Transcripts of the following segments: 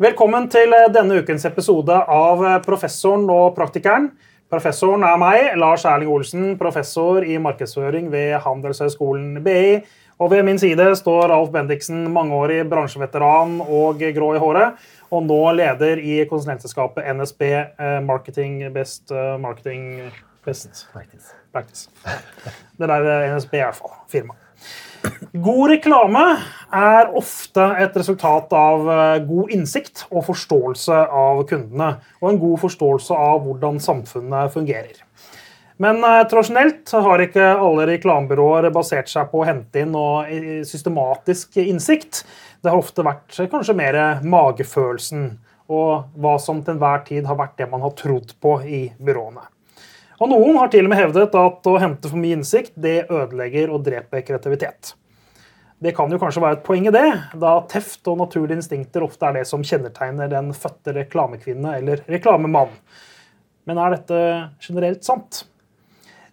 Velkommen til eh, denne ukens episode av eh, Professoren og praktikeren. Professoren er meg, Lars Erling Olsen, professor i markedsføring ved Handelshøyskolen BI. Og ved min side står Alf Bendiksen, mangeårig bransjeveteran og grå i håret. Og nå leder i konsulentselskapet NSB eh, Marketing Best Marketing Best Practice. Practice. Det der NSB i hvert fall. God reklame er ofte et resultat av eh, god innsikt og forståelse av kundene, og en god forståelse av hvordan samfunnet fungerer. Men eh, tradisjonelt har ikke alle reklamebyråer basert seg på å hente inn og systematisk innsikt. Det har ofte vært eh, kanskje mer magefølelsen og hva som til enhver tid har vært det man har trodd på i byråene. Og Noen har til og med hevdet at å hente for mye innsikt det ødelegger og dreper kreativitet. Det kan jo kanskje være et poeng i det, da teft og naturlige instinkter ofte er det som kjennetegner den fødte reklamekvinne eller reklamemann. Men er dette generelt sant?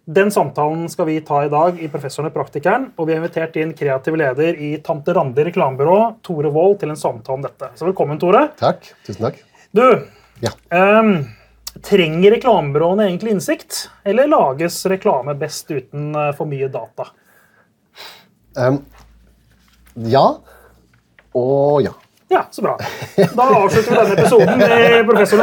Den samtalen skal vi ta i dag i Professoren og Praktikeren, og vi har invitert inn kreativ leder i Tante Randi reklamebyrå, Tore Wold, til en samtale om dette. Så velkommen, Tore. Takk. Tusen takk. Du, ja. um, trenger reklamebyråene egentlig innsikt, eller lages reklame best uten uh, for mye data? Um, ja og ja. Ja, så bra. Da avslutter vi denne episoden med professor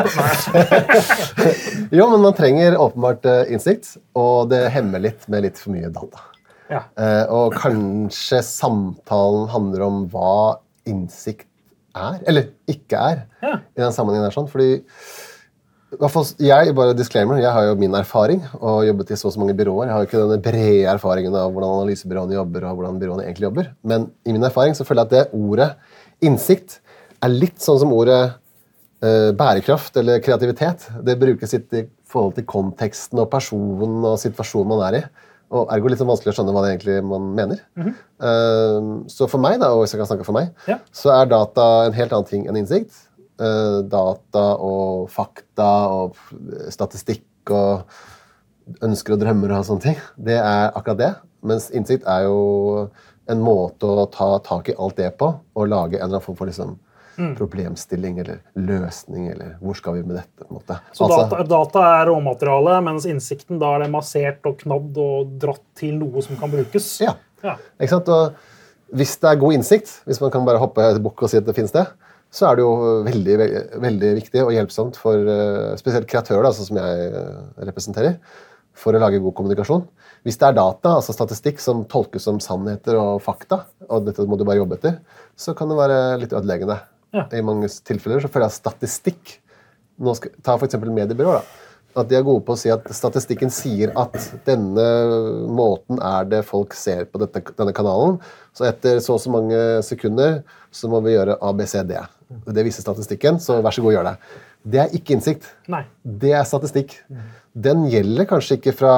Jo, men man trenger åpenbart eh, innsikt, og det hemmer litt med litt for mye data. Ja. Uh, og kanskje samtalen handler om hva innsikt er, eller ikke er, ja. i den sammenhengen. der sånn, fordi jeg, bare disclaimer, jeg har jo min erfaring og jobbet i så og så mange byråer. Jeg har jo ikke denne brede erfaringen av hvordan analysebyråene jobber. og hvordan byråene egentlig jobber. Men i min erfaring så føler jeg at det ordet innsikt er litt sånn som ordet eh, bærekraft eller kreativitet. Det brukes i forhold til konteksten og personen og situasjonen man er i. Og ergo litt sånn vanskelig å skjønne hva det egentlig man mener. Mm -hmm. uh, så for meg, da, og hvis jeg kan snakke for meg, ja. så er data en helt annen ting enn innsikt. Eh, data og fakta og statistikk og ønsker og drømmer og sånne ting. Det er akkurat det. Mens innsikt er jo en måte å ta tak i alt det på og lage en eller annen form for liksom, mm. problemstilling eller løsning. eller hvor skal vi med dette? på en måte. Så altså, data, data, er råmateriale, mens innsikten da er det massert og knadd og dratt til noe som kan brukes? Ja. ja. Ikke sant? Og hvis det er god innsikt, hvis man kan bare hoppe i bukk og si at det finnes det, så er det jo veldig, veldig viktig og hjelpsomt for uh, spesielt kreatører, sånn som jeg uh, representerer, for å lage god kommunikasjon. Hvis det er data, altså statistikk, som tolkes som sannheter og fakta, og dette må du bare jobbe etter, så kan det være litt ødeleggende. Ja. I mange tilfeller så føler jeg statistikk nå skal, Ta f.eks. mediebyråer. da, at de er gode på å si at statistikken sier at denne måten er det folk ser på dette, denne kanalen. Så etter så og så mange sekunder så må vi gjøre ABCD. Det viser statistikken, så vær så god, gjør det. Det er ikke innsikt. Nei. Det er statistikk. Den gjelder kanskje ikke fra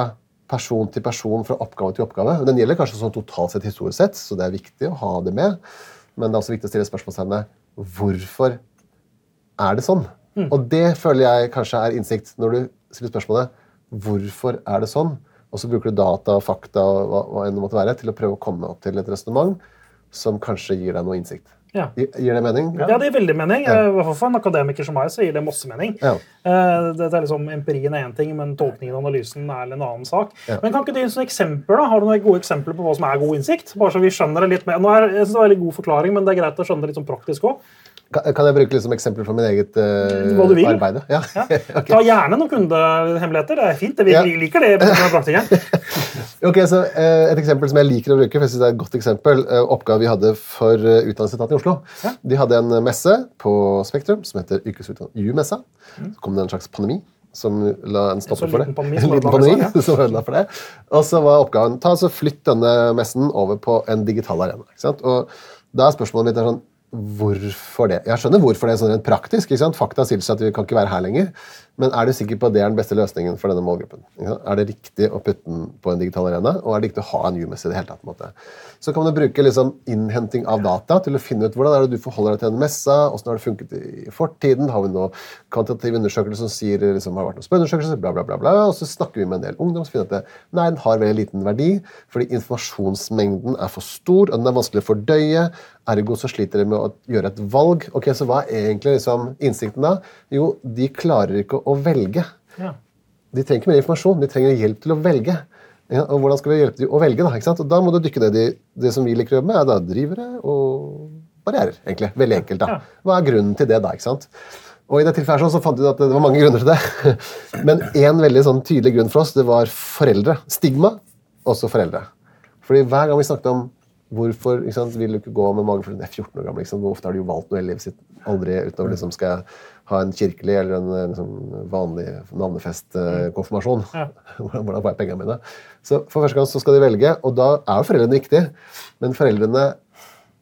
person til person, fra oppgave til oppgave. Den gjelder kanskje sånn totalt sett historisk sett, så det er viktig å ha det med. Men det er også viktig å stille spørsmålstegnet hvorfor er det sånn? Mm. Og det føler jeg kanskje er innsikt, når du stiller spørsmålet hvorfor er det sånn, og så bruker du data, fakta hva, hva enn det måtte være, til å prøve å komme opp til et resonnement som kanskje gir deg noe innsikt. Ja. Gir det mening? Ja, det gir veldig mening. Ja. Hvert fall For en akademiker som meg så gir det masse mening. Ja. Uh, det er liksom, Empirien er én ting, men tolkningen og analysen er en annen sak. Men kan ikke du gi eksempler da? Har du noen gode eksempler på hva som er god innsikt? Bare så vi skjønner det litt mer. Nå er, jeg synes det var en veldig god forklaring, men det er greit å skjønne det litt sånn praktisk òg. Kan jeg bruke liksom eksempler fra min eget uh, Hva du vil. arbeid? Ja. ja. okay. Ta gjerne noen kundehemmeligheter. Det er fint. Vi ja. liker det. ok, så uh, Et eksempel som jeg liker å bruke, for jeg synes det er et godt eksempel, uh, oppgave vi hadde for uh, Utdanningsetaten i Oslo. Ja. De hadde en messe på Spektrum som heter U-messa. Mm. Så kom det en slags pandemi som la en stopper for det. Pandemi, en liten pandemi som ødela for det. Og så var oppgaven ta altså flytt denne messen over på en digital arena. Og da er spørsmålet mitt er sånn Hvorfor det? Jeg skjønner hvorfor det er sånn rent praktisk. ikke sant? Fakta tilsier at vi kan ikke være her lenger. Men er du sikker på at det er den beste løsningen for denne målgruppen? Er det riktig å putte den på en digital arena, og er det riktig å ha en UMS i det hele tatt? på en måte? Så kan du bruke liksom innhenting av data til å finne ut hvordan er det du forholder deg til en messa, hvordan har det funket i fortiden, har vi noen kvantitative undersøkelser som sier liksom, har det vært noen spørreundersøkelser, bla, bla, bla, bla, og så snakker vi med en del ungdom som finner at det, nei, den har veldig liten verdi, fordi informasjonsmengden er for stor, og den er vanskelig å fordøye, ergo så sliter de med å gjøre et valg. Ok, Så hva er egentlig liksom, innsikten da? Jo, de klarer ikke å velge. Ja. De trenger ikke mer informasjon, de trenger hjelp til å velge. Ja, og hvordan skal vi hjelpe dem å velge? Da ikke sant? Og da må du dykke ned i det som vi liker å jobbe med, er da drivere og barrierer. egentlig. Veldig enkelt. da. Hva er grunnen til det, da? ikke sant? Og i det tilfellet her så fant vi ut at det var mange grunner til det. Men én veldig sånn tydelig grunn for oss det var foreldre. Stigma, også foreldre. Fordi hver gang vi snakket om hvorfor ikke sant, vil du ikke gå med magen for du er 14 år gammel, liksom, hvor ofte har du jo valgt noe i livet sitt aldri utover liksom skal ha en kirkelig eller en liksom, vanlig navnefestkonfirmasjon. Ja. hvordan, får jeg pengene mine? Så For første gang så skal de velge, og da er jo foreldrene viktige. Men foreldrene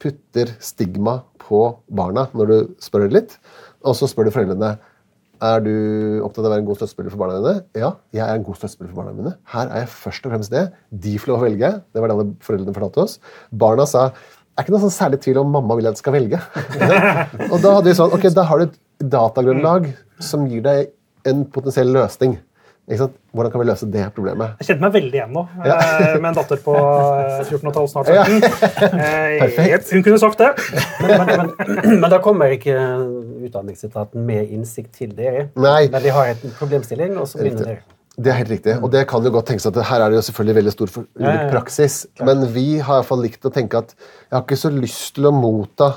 putter stigma på barna når du spør det litt. Og så spør du foreldrene er du opptatt av å være en god støttespiller for barna dine. Ja, jeg er en god støttespiller for barna mine. Her er jeg først og fremst det. De får lov å velge. Det var det alle foreldrene fortalte oss. Barna sa er ikke noe sånn særlig tvil om mamma vil at jeg skal velge. og da hadde vi sånn, ok, da har du et datagrunnlag som gir deg en potensiell løsning. Hvordan kan vi løse det problemet? Jeg kjente meg veldig igjen nå, ja. med en datter på eh, 14 15, snart 17. Ja. Perfekt. Hun kunne sagt det. Men, men, men, men da kommer ikke Utdanningsetaten med innsikt til dere. Nei. Men de har en problemstilling, og så begynner dere. Det er helt riktig. Og det kan jo godt tenkes at her er det jo selvfølgelig veldig stor ja. praksis. Men vi har i hvert fall likt å tenke at jeg har ikke så lyst til å motta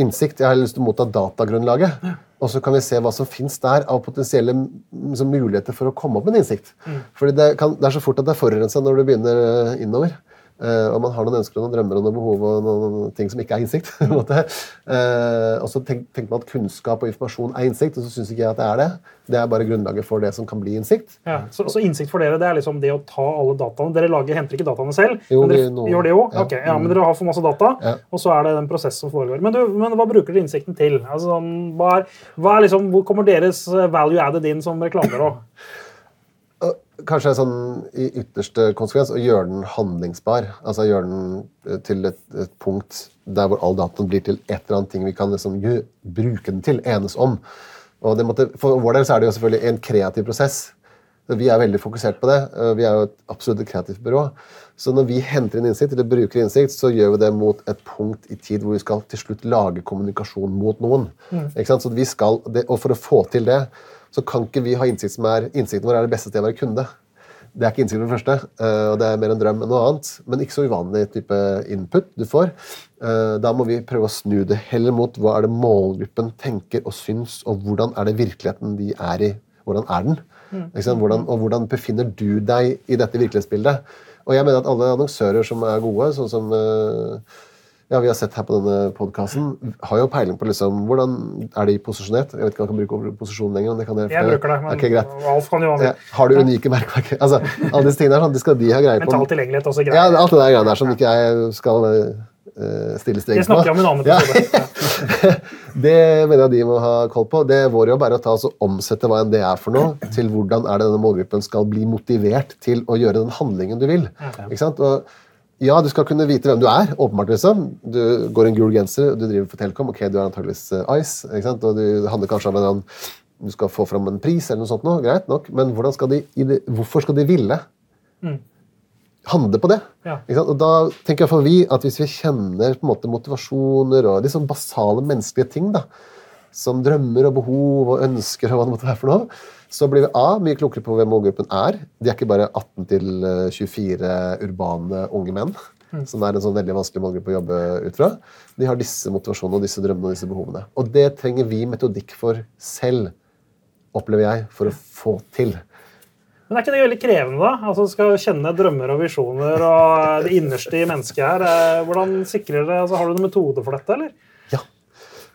innsikt, jeg har lyst til å motta datagrunnlaget. Og så kan vi se hva som fins der av potensielle mm, muligheter for å komme opp med en innsikt. Fordi det, kan, det er så fort at det er forurensa når du begynner eh, innover. Eh, og man har noen ønsker og noen drømmer og noen behov og noen ting som ikke er innsikt. på en måte. Eh, og så tenk, tenker man at kunnskap og informasjon er innsikt, og så syns ikke jeg at det er det. Det er bare grunnlaget for det som kan bli innsikt. Ja, så, så innsikt for dere det er liksom det å ta alle dataene Dere lager, henter ikke dataene selv, Jo, men dere noen- gjør det jo? ja. Okay, ja, men dere har for masse data, Ja. og så er det den prosess som foregår. Men, du, men hva bruker dere innsikten til? Altså, hva er, hva er liksom, hvor kommer deres value added inn som reklamebyrå? Kanskje sånn i ytterste konsekvens å gjøre den handlingsbar. Altså gjøre den eh, til et, et punkt der hvor all dataen blir til et eller annet ting vi kan liksom bruke den til, enes om. Og det måtte, For vår del så er det jo selvfølgelig en kreativ prosess. Vi er veldig fokusert på det. Eh, Vi er jo et absolutt et kreativt byrå. Så når vi henter inn innsikt, eller bruker innsikt, så gjør vi det mot et punkt i tid hvor vi skal til slutt lage kommunikasjon mot noen. Ikke sant? Så vi skal, det, og for å få til det, så kan ikke vi ha innsikt som er Innsikten vår er det beste stedet å være kunde. Det er ikke innsikt for det første, eh, og det er mer en drøm enn noe annet. Men ikke så uvanlig type input du får. Eh, Da må vi prøve å snu det heller mot hva er det målgruppen tenker og syns, og hvordan er det virkeligheten de er i. Hvordan er den? Hvordan, og hvordan befinner du deg i dette virkelighetsbildet? Og jeg mener at alle annonsører som er gode, sånn som eh, ja, vi har sett her på denne podkasten, har jo peiling på liksom, hvordan er de posisjonert. Jeg vet ikke om jeg kan bruke posisjon lenger. men det kan dere. Jeg bruker det, men okay. Alf kan jo ha Ja, har du unike merkevarer? Altså, alle disse tingene er sånn, de skal de ha greie på. mental tilgjengelighet også greier. Ja, alt det der greiene der som ikke jeg skal uh, stille streng på. Det snakker jeg om en annen Ja. episode. Det mener jeg de må ha koll på. Det er Vår jobb er å ta og omsette hva enn det er for noe, til hvordan er det denne målgruppen skal bli motivert til å gjøre den handlingen du vil. Ikke sant? Og ja, du skal kunne vite hvem du er, åpenbart. liksom. Du går en gul genser, du driver for Telkom, ok, du er antakeligvis eh, Ice. ikke sant? Og du, handler kanskje om en annen du skal få fram en pris, eller noe sånt noe, greit nok, men skal de, hvorfor skal de ville handle på det? Ja. Og da tenker jeg for vi at hvis vi kjenner på en måte motivasjoner og litt sånn basale menneskelige ting, da, som drømmer og behov og ønsker, og hva det måtte være for noe, så blir vi A, mye klokere på hvem målgruppen er. De er ikke bare 18 til eh, 24 urbane unge menn, som er en sånn veldig vanskelig målgruppe å jobbe ut fra. De har disse motivasjonene og disse drømmene og disse behovene. Og det trenger vi metodikk for selv, opplever jeg, for å få til. Men er ikke det veldig krevende, da? Altså Skal kjenne drømmer og visjoner og det innerste i mennesket her. eh, Hvordan sikrer det, altså Har du noen metode for dette, eller?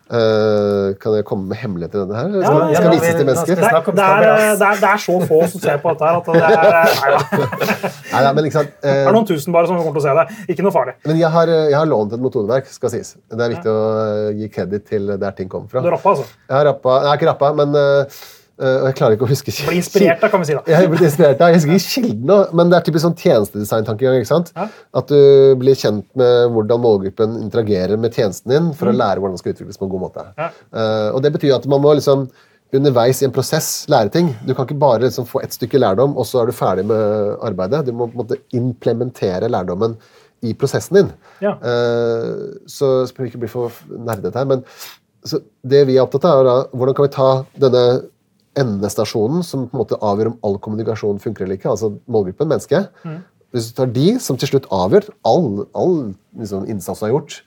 Ja. Eh, kan jeg komme med hemmeligheter i denne her? Ja, Skal, ja, skal ja, vises til mennesker? Det, det, er, det, er, det er så få som ser på dette her at det er, nei, da. Sant? det Eh, er noen tusen bare som kommer til å se det. Ikke noe farlig. men jeg har, jeg har lånt et motorverk, skal sies. Det er viktig å eh, gi kreditt til der ting kommer fra. Du rappa, altså. Jeg har rappa, nei, ikke rappa, men eh, Eh, og jeg klarer ikke å huske Bli inspirert, da, kan vi si. da. Jeg blir inspirert, da. Jeg husker ikke kilden men det er typisk sånn tjenestedesign-tankegang. ikke sant? Ja. At du blir kjent med hvordan målgruppen interagerer med tjenesten din for å lære hvordan den skal utvikles på en god måte. Mm. Ja. Uh, og det betyr at man må liksom underveis i en prosess lære ting. Du kan ikke bare liksom få ett stykke lærdom, og så er du ferdig med arbeidet. Du må på en måte implementere lærdommen i prosessen din. Ja. Uh, så jeg vi ikke bli for nerdete her, men så det vi er opptatt av, er da, hvordan kan vi ta denne endestasjonen som på en måte avgjør om all kommunikasjon funker eller ikke, altså målgruppen, mennesket. Hvis du tar de som til slutt avgjør all, all liksom, innsats du har gjort,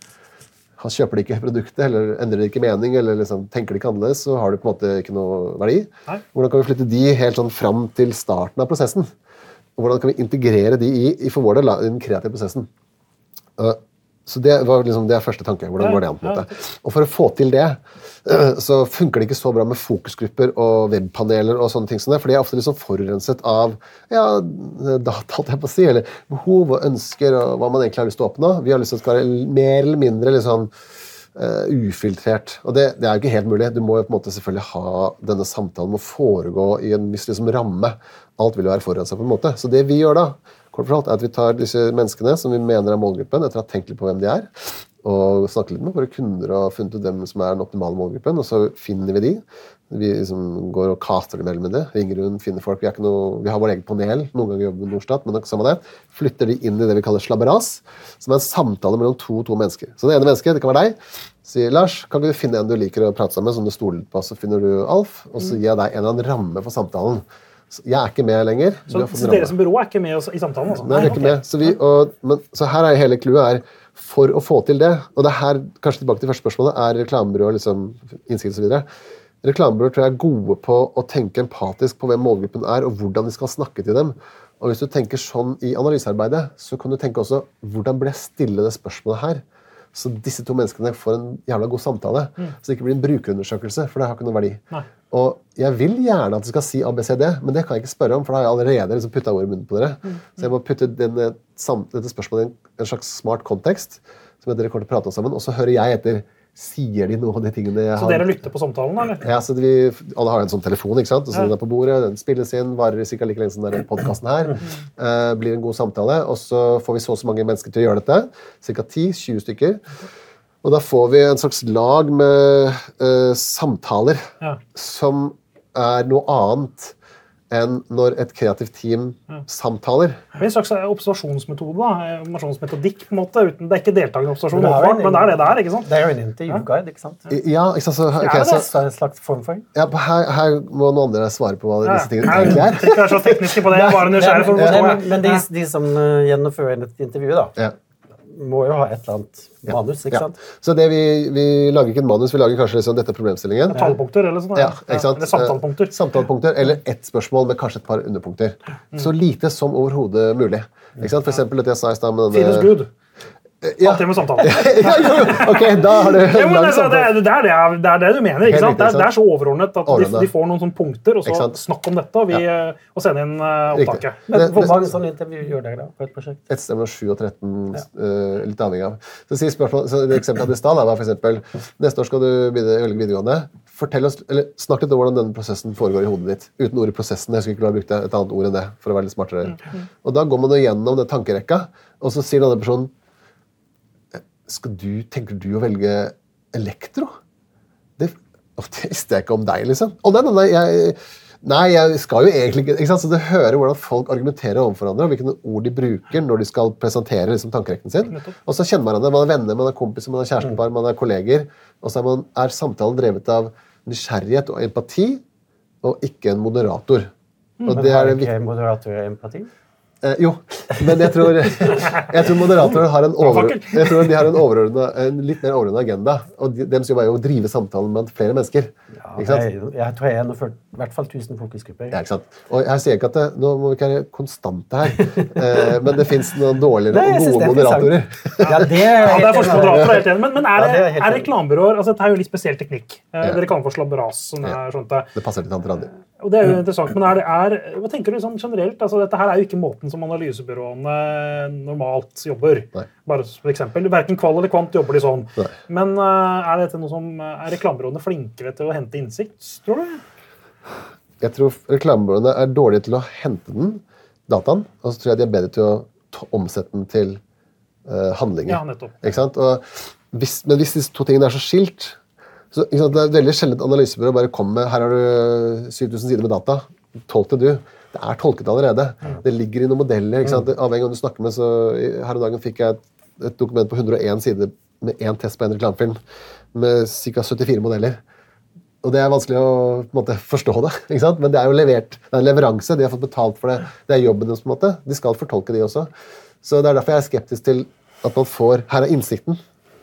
han kjøper ikke produktet eller endrer de ikke mening eller liksom, tenker de ikke annerledes, så har det på en måte ikke noe verdi. Nei. Hvordan kan vi flytte de helt sånn fram til starten av prosessen? Og hvordan kan vi integrere de i, i for vår del, den kreative prosessen? Uh, så det var liksom det er første tanke. Hvordan går det an? på en måte? Og for å få til det, så funker det ikke så bra med fokusgrupper og webpaneler og sånne ting som det, for de er ofte liksom forurenset av ja, data, holdt jeg på å si, eller behov og ønsker og hva man egentlig har lyst til å oppnå. Vi har lyst til at det skal være mer eller mindre liksom uh, ufiltrert. Og det, det er jo ikke helt mulig. Du må jo på en måte selvfølgelig ha denne samtalen må foregå i en viss liksom, ramme. Alt vil jo være forurensa på en måte. Så det vi gjør da, kort fortalt, er at vi tar disse menneskene som vi mener er målgruppen, etter å ha tenkt litt på hvem de er, og snakket litt med våre kunder og funnet ut hvem som er den optimale målgruppen, og så finner vi de. Vi liksom går og caster dem mellom det. Ringer rundt, finner folk. Vi, noe, vi har vår egen panel. Noen ganger jobber vi med Norstat, men samme det. Flytter de inn i det vi kaller slabberas, som er en samtale mellom to to mennesker. Så det ene mennesket, det kan være deg, sier Lars, kan ikke du finne en du liker å prate sammen med, som du stoler på, så finner du Alf, og så gir jeg deg en eller annen ramme for samtalen. Jeg er ikke med lenger. Så, så dere som byrå er ikke med i samtalen? altså? Nei, vi er ikke okay. med. Så, vi, og, men, så her er hele clouet er for å få til det, og det er her, kanskje tilbake til første spørsmålet, er reklamebyråer liksom, innsikt videre. Reklamebyråer tror jeg er gode på å tenke empatisk på hvem målgruppen er, og hvordan de skal snakke til dem. Og hvis du tenker sånn i analysearbeidet, så kan du tenke også hvordan blir jeg stille det spørsmålet her? Så disse to menneskene får en jævla god samtale. Så det ikke blir en brukerundersøkelse, for det har ikke noen verdi. Nei. Og jeg vil gjerne at du skal si ABCD, men det kan jeg ikke spørre om, for da har jeg allerede liksom putta ord i munnen på dere. Så jeg må putte denne, dette spørsmålet i en, en slags smart kontekst, som dere kommer til å prate om sammen, og så hører jeg etter. Sier de noe av de tingene jeg har Så dere lytter på samtalen, eller? ja, så vi, Alle har en sånn telefon, ikke sant? og så Ja. den er på bordet, den spilles inn, varer sikkert like lenge som denne podkasten her. Eh, blir en god samtale, og så får vi så og så mange mennesker til å gjøre dette. Ca. 10-20 stykker. Og da får vi en slags lag med uh, samtaler Ja. som er noe annet enn når et kreativt team samtaler. Det er en slags eh, observasjonsmetode. da, observasjonsmetodikk på en måte, uten, Det er ikke deltakende observasjon, Men det er en- men det er det det er. ikke sant? Det er jo en intervjuguide, ikke sant? Ja, ikke sant? Så, okay, så, det? Er det en slags form for ja, her, her må noen andre svare på hva Ja, disse tingene egentlig er. trenger ikke så tekniske på det. Jeg er bare nysgjerrig for å forstå. men, men de, de som eh, gjennomfører et intervju, da, Ja. Må jo ha et eller annet manus, ikke Ja. sant? Så det vi, vi lager ikke en manus, vi lager kanskje liksom dette problemstillingen. Talepunkter eller sånn. Ja, ikke sant? Eller samtalepunkter. Eh, Samtalepunkter, Eller ett spørsmål med kanskje et par underpunkter. Så lite som overhodet mulig. Ikke sant? For eksempel det jeg sa i stad med denne Finnes good. Ja. Halvtime samtale. ja, jo, jo. Ok, da har du Ja, men altså, det, er- det, er det, er- det er det du mener. ikke sant? Det, er, det er så overordnet at de, de får noen sånne punkter, og så snakk om dette, og, vi, eh, og send inn eh, opptaket. Men hvor mange sånne intervjuer gjør dere da på et prosjekt? Et sted mellom 7 og 13, eh, litt avhengig av. Så, si spørsmål, så det eksempelet hadde i stad var f.eks.: neste år skal du begynne velge videregående. Fortell oss, eller Snakk litt om hvordan denne prosessen foregår i hodet ditt. Uten ordet 'prosessen'. Jeg skulle ikke ha brukt et annet ord enn det. for å være litt smartere. Og Da går man jo gjennom den tankerekka, og så sier den andre personen skal du, Tenker du å velge elektro? Det, det visste jeg ikke om deg, liksom. Å, nei, nei, jeg, nei, jeg skal jo egentlig ikke ikke sant? Så Du hører hvordan folk argumenterer overfor hverandre, og hvilke ord de bruker når de skal presentere liksom, tankerekken sin. Og så kjenner man hverandre. Man er venner, man er kompiser, man er kjærestepar, man er kolleger. Og så er, man, er samtalen drevet av nysgjerrighet og empati, og ikke en moderator. Og Men det er det ikke moderator og empati? Eh, jo, men jeg tror, jeg tror moderatorer har en, over, jeg tror de har en, en litt mer overordna agenda. Og de, deres jobb er jo å drive samtalen blant flere mennesker. Ja, ikke sant? jeg, jeg tror jeg er 41, i hvert fall 1000 fokusgrupper. Ja, ikke sant? Og jeg sier ikke at det, Nå må vi ikke være konstante her, eh, men det fins noen dårligere og gode det er moderatorer. Ja, det er Ja, det er helt forskjell på enig. helt enig. Men, men er, Ja, det, er er reklamebyråer altså Dette er jo litt spesiell teknikk. Eh, Ja. Dere kan det for slabberas. som jeg. Det passer til tante Randi. Og det er jo interessant, men er det, er, Hva tenker du sånn generelt? Altså, dette her er jo ikke måten som analysebyråene normalt jobber. Nei. Bare for eksempel. Verken kval eller kvant jobber de sånn. Nei. Men eh, er dette noe som er reklamebyråene flinkere til å hente innsikt, tror du? jeg tror reklamebyråene er dårlige til å hente den, dataen, og så tror jeg de er bedre til å omsette den til uh, handlinger. Ja, nettopp. Hvis, men hvis disse to tingene er så skilt så, sant? Det er veldig sjelden at analysebyrået bare kommer med her har du 7000 sider med data. Tolk det, du. Det er tolket allerede. Det ligger i noen modeller. ikke sant? Avhengig av hvem du snakker med, så Her om dagen fikk jeg et, et dokument på 101 sider med én test på en reklamefilm med ca. 74 modeller. Og det er vanskelig å måte, forstå det, ikke sant? men det er jo levert. Det er en leveranse. De har fått betalt for det. Det er jobben deres. på en måte. De skal fortolke, de også. Så det er derfor jeg er skeptisk til at man får Her er innsikten.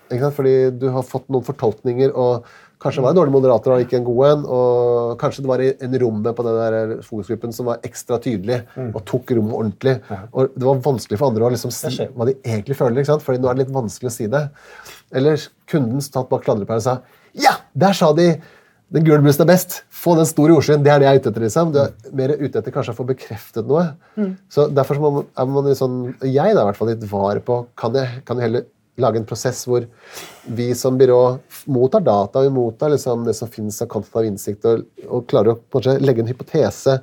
Fordi du har fått noen fortolkninger, og kanskje det var en dårlig moderator og ikke en god en. Og kanskje det var en rommet på den der fokusgruppen som var ekstra tydelig og tok rommet ordentlig. Og det var vanskelig for andre å liksom si hva de egentlig føler. ikke sant? Fordi nå er det litt vanskelig å si det. Eller kunden satt bak kladrepæren og sa Ja, der sa de den gule blussen er best. Få den store jordskyen. Det er det jeg er ute etter. liksom. Du er mer ute etter kanskje å få bekreftet noe. Så Derfor så er man litt sånn, jeg da, i hvert fall litt var på Kan jeg, kan jeg heller lage en prosess hvor vi som byrå mottar data, vi mottar liksom det som finnes av kvantitativ innsikt, og, og klarer å på en måte legge en hypotese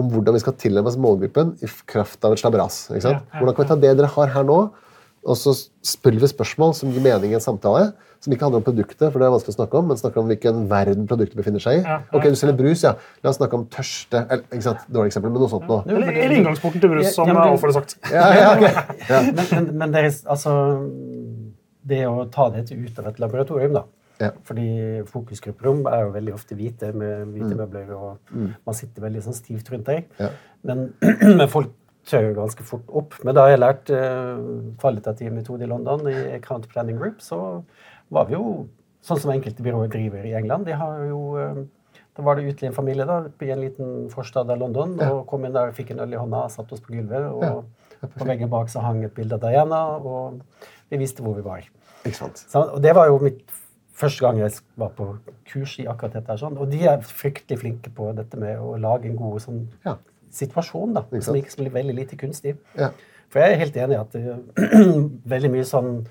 om hvordan vi skal tilnærme oss målgruppen i kraft av et slabberas. ikke sant? Ja, ja, Hvordan kan vi ta det dere har her nå, og så spør vi spørsmål som gir mening i en samtale, som ikke handler om produktet, for det er vanskelig å snakke om, men snakker om hvilken verden produktet befinner seg i. Ja, ja, Ok, du selger brus, ja. La oss snakke om tørste eller, ikke sant, Dårlig eksempel, men noe sånt nå. Eller, eller inngangsporten til brus, som Ja, men Alf hadde sagt. Ja, ja, okay. ja. Men, men, men det, er, altså, det å ta dette ut av et laboratorium, da. Ja. Fordi fokusgrupperom er jo veldig ofte hvite med hvite møbler, og man sitter veldig sånn stivt rundt der. Ja. Men, men folk tør jo ganske fort opp. Men da jeg lærte eh, kvalitativ metode i London, i Account Planning Group, så var vi jo sånn som enkelte byråer driver i England. De har jo eh, da var det en familie da, i en liten forstad av London. og Kom inn der, fikk en øl i hånda, satt oss på gulvet. og På veggen bak så hang et bilde av Diana, og vi visste hvor vi var. Ikke sant. Så, og Det var jo mitt første gang jeg var på kurs i akkurat dette. her, Sånn. Og de er fryktelig flinke på dette med å lage en god sånn, Ja. situasjon da, Ikke som ikke blir veldig lite kunstig. Ja. For jeg er helt enig i at uh, veldig mye sånn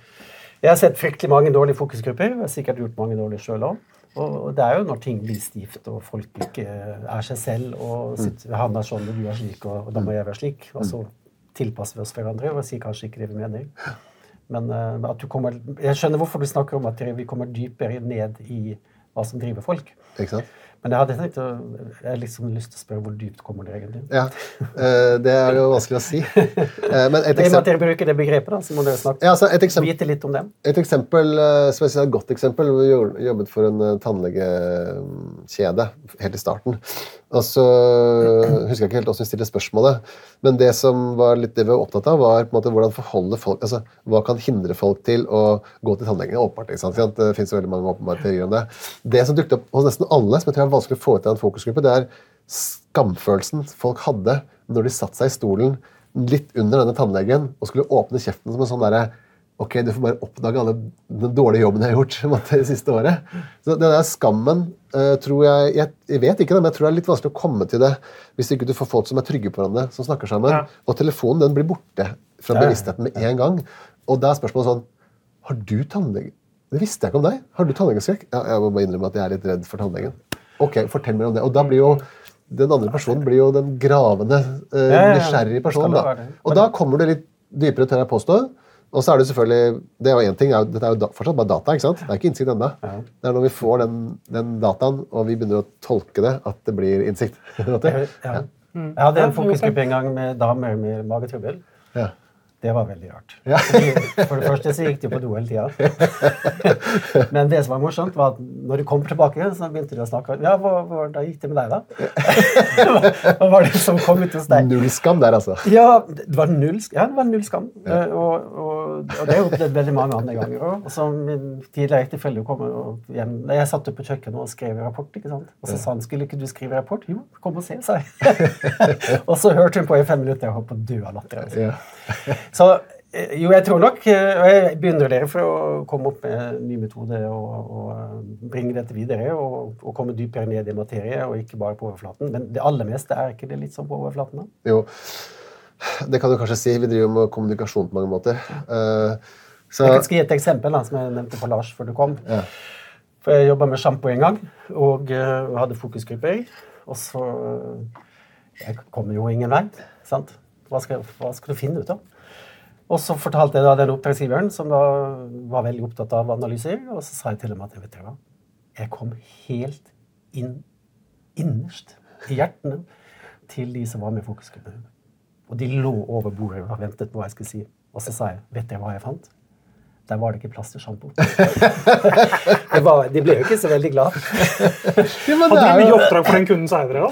Jeg har sett fryktelig mange dårlige fokusgrupper. Jeg har sikkert gjort mange dårlige sjøl òg. Og og det er jo når ting blir stivt, og folk ikke er seg selv, og sitter, han er sånn, og du er slik, og, og da må jeg være slik. Og så tilpasser vi oss hverandre og sier kanskje ikke det vi mener. Men eh, at du kommer, jeg skjønner hvorfor du snakker om at vi kommer dypere ned i hva som driver folk. Ikke sant? Men jeg hadde tenkt å, jeg har liksom lyst til å spørre hvor dypt kommer det egentlig? Ja. Eh, Det er jo vanskelig å si. Eh, Men et eksempel, dere bruker det begrepet, da, så må dere snakke, ja, altså et eksempel vite litt om det. Et eksempel, eh, som jeg synes er et godt eksempel, vi jobbet for en tannlegekjede helt i starten. Og så husker jeg ikke helt hvordan vi stilte spørsmålet, men det som var litt det vi var opptatt av, var på en måte hvordan forholde folk, altså hva kan hindre folk til å gå til tannlegen? Åpenbart, ikke sant? Det finnes veldig mange åpenbare teorier om det. Det som dukket opp hos nesten alle, som jeg tror er vanskelig å få ut av en fokusgruppe, det er skamfølelsen folk hadde når de satte seg i stolen litt under denne tannlegen og skulle åpne kjeften som en sånn derre Ok, du får bare oppdage alle den dårlige jobben jeg har gjort måte, det siste året. Så den der skammen eh, tror jeg, jeg Jeg vet ikke, det, men jeg tror det er litt vanskelig å komme til det hvis ikke du får folk som er trygge på hverandre, som snakker sammen. Ja. Og telefonen den blir borte fra bevisstheten med en gang. Og da er spørsmålet sånn Har du tannlege... Det visste jeg ikke om deg. Har du tannlegeskrekk? Ja, jeg må bare innrømme at jeg er litt redd for tannlegen. Ok, fortell mer om det. Og da blir jo den andre personen blir jo den gravende, eh, ja. nysgjerrige personen. Da. Og da kommer du litt dypere, tør jeg påstå. Og så er det selvfølgelig det er jo en ting, er jo- Dette er jo da, fortsatt bare data. ikke sant? Det er ikke innsikt ennå. Ja. Det er når vi får den, den dataen, og vi begynner å tolke det, at det blir innsikt. Ja. Jeg hadde en fokusgruppe en gang med damer med magetrøbbel. Ja. Det var veldig rart. Ja. For det første så gikk de på do hele tida. Men det som var morsomt, var at når de kom tilbake, så begynte de å snakke. Ja, hva, hva, da gikk det med deg, da? Hva var det som kom ut hos deg? Null skam der, altså. Ja, det var null, ja, det var null skam. Ja. Og, og, og det har jeg opplevd veldig mange andre ganger òg. Og så min tidligere ektefelle kom og hjem Jeg satt oppe på kjøkkenet og skrev rapport. ikke sant? Og så sa han skulle ikke du skrive rapport? Jo, kom og se, sa jeg. og så hørte hun på i fem minutter og holdt på å dø av latter. Altså. Så eh, jo, jeg tror nok eh, Og jeg begynner dere for å komme opp med en ny metode og, og eh, bringe dette videre og, og komme dypere ned i materie og ikke bare på overflaten. Men det aller meste er ikke det litt sånn på overflaten? da? Jo, det kan du kanskje si. Vi driver med kommunikasjon på mange måter. Uh, så, Jeg kan skal gi et eksempel da, som jeg nevnte for Lars før du kom. Ja. For Jeg jobba med sjampo en gang og uh, hadde fokusgrupper. Og så Jeg kommer jo ingen vei. sant? Hva skal, hva skal du finne ut av? Og så fortalte jeg da den oppdragsgiveren, som da var veldig opptatt av analyser, og så sa jeg til dem at vet hva, jeg kom helt inn innerst i hjertene til de som var med i fokusgruppen. Og de lå over bordet og ventet på hva jeg skulle si. Og så sa jeg vet dere hva jeg fant? Der var det ikke plass til sjampo. Det var- de ble jo ikke så veldig glad. Ja, men Hadde du mye jo oppdrag for den kunden seinere?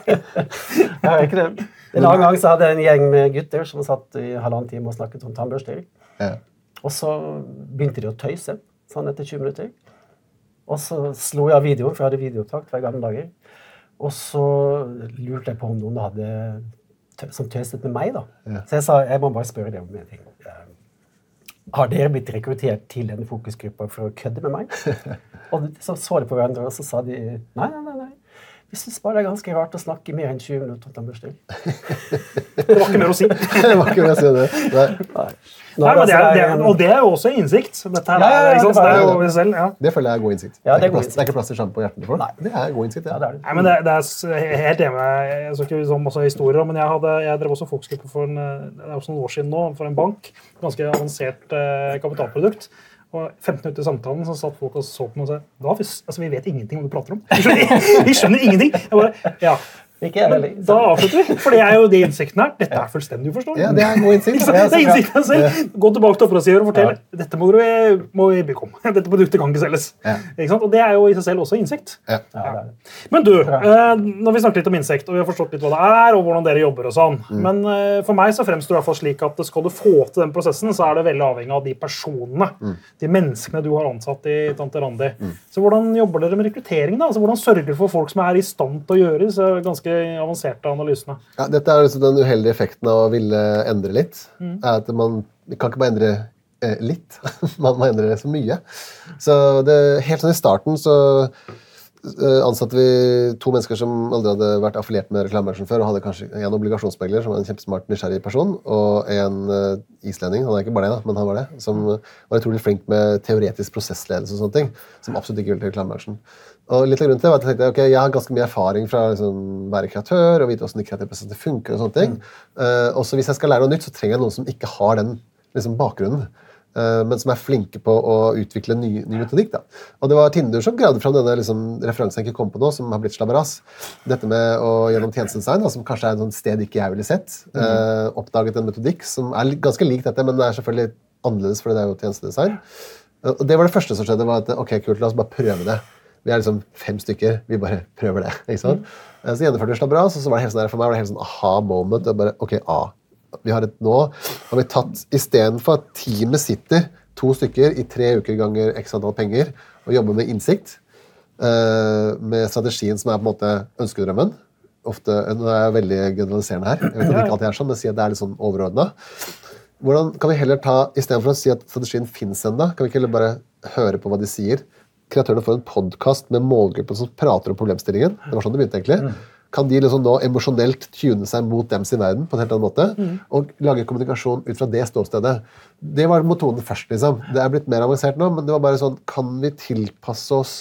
Jeg har ikke det. En annen gang så hadde jeg en gjeng med gutter som satt i halvannen time og snakket om tannbørster. ja. Og så begynte de å tøyse sånn etter 20 minutter. Og så slo jeg av videoen, for jeg hadde videoopptak. hver gang i gamle dager. Og så lurte jeg på om noen hadde som tøset med meg. da. Ja. Så jeg sa jeg må bare spørre deg om en ting. Eh, Har dere blitt rekruttert til denne fokusgruppa for å kødde med meg? Og så så de på hverandre, og så sa de nei, nei, nei. nei. Vi syns bare det er ganske rart å snakke i mer enn 20 minutter om tannbørsting. Det var ikke mer å si. Det var ikke mer å si det. Nei. Nei. Nei, det er, det er, og det er jo også innsikt. Dette her, Ja, ja, ja, det er jo selv, ja. Det føler jeg er god innsikt. Ja, det er det, er ikke plass, det er ikke plass til sjampo i hjertene for Nei. Det er god innsikt, Ja, det er det. Nei, men det, det er helt enig Jeg så ikke liksom også historier, men jeg, hadde, jeg drev også fokusgruppe for en, eh, det er også noen år siden nå, for en bank. Ganske avansert eh, kapitalprodukt. Og 15 minutter i samtalen så satt folk og så på meg og sa altså, vi vet ingenting om du prater om. Vi skjønner, vi skjønner ingenting. Jeg bare, ja, Ikke jeg heller. Da avslutter vi. For det er jo det innsikten her. Dette er fullstendig uforståelig. Ja, det er god innsikt. Det er innsikten selv. Gå tilbake til oppdragsgiver og fortell dette må, du må vi bygge om. Dette produktet kan ikke selges. Ja. Ikke sant? Og det er jo i seg selv også innsikt. Ja. Ja. Men du, eh, når vi snakker litt om insekt, og vi har forstått litt hva det er, og hvordan dere jobber og sånn, men eh, for meg så fremstår det i hvert fall slik at skal du få til den prosessen, så er det veldig avhengig av de personene, de menneskene du har ansatt i Tante Randi. Så hvordan jobber dere med rekruttering da? Altså, hvordan sørger dere for folk som er i stand til å gjøre disse ganske avanserte analysene? Ja, dette er liksom den uheldige effekten av å ville endre litt. er at Man kan ikke bare endre eh, litt, man må endre så mye. Så det, Helt sånn i starten så eh, ansatte vi to mennesker som aldri hadde vært affiliert med reklamebransjen før, og hadde kanskje en obligasjonsmegler som var en kjempesmart, nysgjerrig person, og en eh, islending, han er ikke bare det, da, men han var det, som var utrolig flink med teoretisk prosessledelse og sånne ting, som absolutt ikke ville til reklamebransjen. Og litt av grunnen til det var at jeg tenkte ok, jeg har ganske mye erfaring fra å liksom, være kreatør og vite hvordan prosessene funker. og sånne ting. Og også hvis jeg skal lære noe nytt, så trenger jeg noen som ikke har den liksom, bakgrunnen. Uh, men som er flinke på å utvikle ny, ny metodikk. Da. Og det var Tinder som gravde fram denne liksom, referansen jeg ikke kom på nå, som har blitt slabberas. Dette med å gjennom tjenestedesign, som kanskje er et sted ikke jeg ville sett, uh, oppdaget en metodikk som er ganske lik dette, men det er selvfølgelig annerledes, fordi det er jo tjenestedesign. Eh, Og det var det første som skjedde. var at ok, kult, La oss bare prøve det. Vi er liksom fem stykker. Vi bare prøver det. ikke sant? Mm. Så gjennomførte vi bra og så var det helt sånn der, for meg var det helt sånn aha-moment. og bare, ok, A. Vi har et, nå har vi tatt Istedenfor at teamet sitter to stykker i tre uker ganger x antall penger og jobber med innsikt, eh, med strategien som er på en måte ønskedrømmen ofte, Nå er jeg veldig generaliserende her, jeg vet at det ikke alltid er sånn, men sier at det er litt sånn overordna. Hvordan kan vi heller ta, Istedenfor å si at strategien fins ennå, kan vi ikke heller bare høre på hva de sier? Kreatørene får en podkast med målgruppen som prater om problemstillingen. Det var sånn det begynte egentlig. Kan de liksom nå emosjonelt tune seg mot dem sin verden på en helt annen måte? Og lage kommunikasjon ut fra det ståstedet. Det var motonen først. liksom. Det er blitt mer avansert nå, men det var bare sånn Kan vi tilpasse oss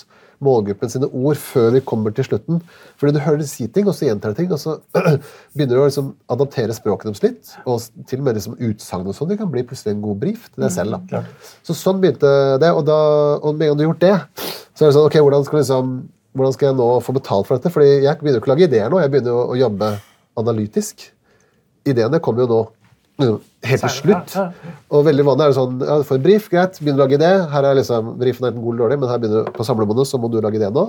målgruppen sine ord før vi kommer til slutten? Fordi du hører de si ting, og så gjentar de ting, og så begynner du å liksom adaptere språket deres litt. Og til og med liksom utsagn og sånn. Det kan bli plutselig en god brief til deg selv. da. Så sånn begynte det, og, da, og med en gang du har gjort det, så er det sånn ok, hvordan skal, liksom, hvordan skal jeg nå få betalt for dette? Fordi jeg begynner ikke å lage ideer nå, jeg begynner å, å jobbe analytisk. Ideene kommer jo nå mm, helt til slutt. Ja, ja. Og veldig vanlig er det sånn, ja, du får en brief, greit, begynner å lage idé. Her er liksom, briefen er enten god eller dårlig, men her begynner på samlebåndet, så må du lage idé nå.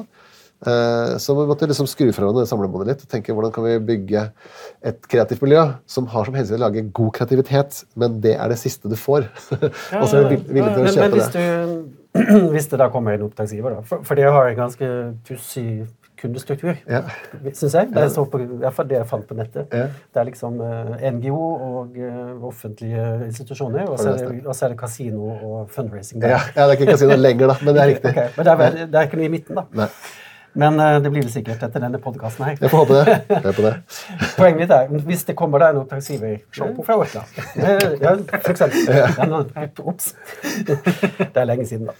Eh, Så vi måtte liksom skru fra hverandre samlebåndet litt og tenke hvordan kan vi bygge et kreativt miljø som har som hensikt å lage god kreativitet, men det er det siste du får. og så er du villig til å Men, men kjøpe det. du, hvis det da kommer en oppdragsgiver, da, for, for det har en ganske pussig kundestruktur, Ja. syns jeg. Det er, så på, i hvert fall det jeg fant på nettet. Ja. Det er liksom eh, NGO og eh, offentlige institusjoner, og så er, det- og så er det kasino og fundraising. Ja, ja, det er ikke kasino lenger, da, men det er riktig. Okay, men det er, vel- det er ikke noe i midten, da. Nei, Men eh, det blir vel sikkert etter denne podkasten her. jeg får håpe det. Jeg på det. Poenget mitt er hvis det kommer deg en oppdragsgiver fra Orkland Ja, for eksempel. Ja, Ops. Det er lenge siden, da.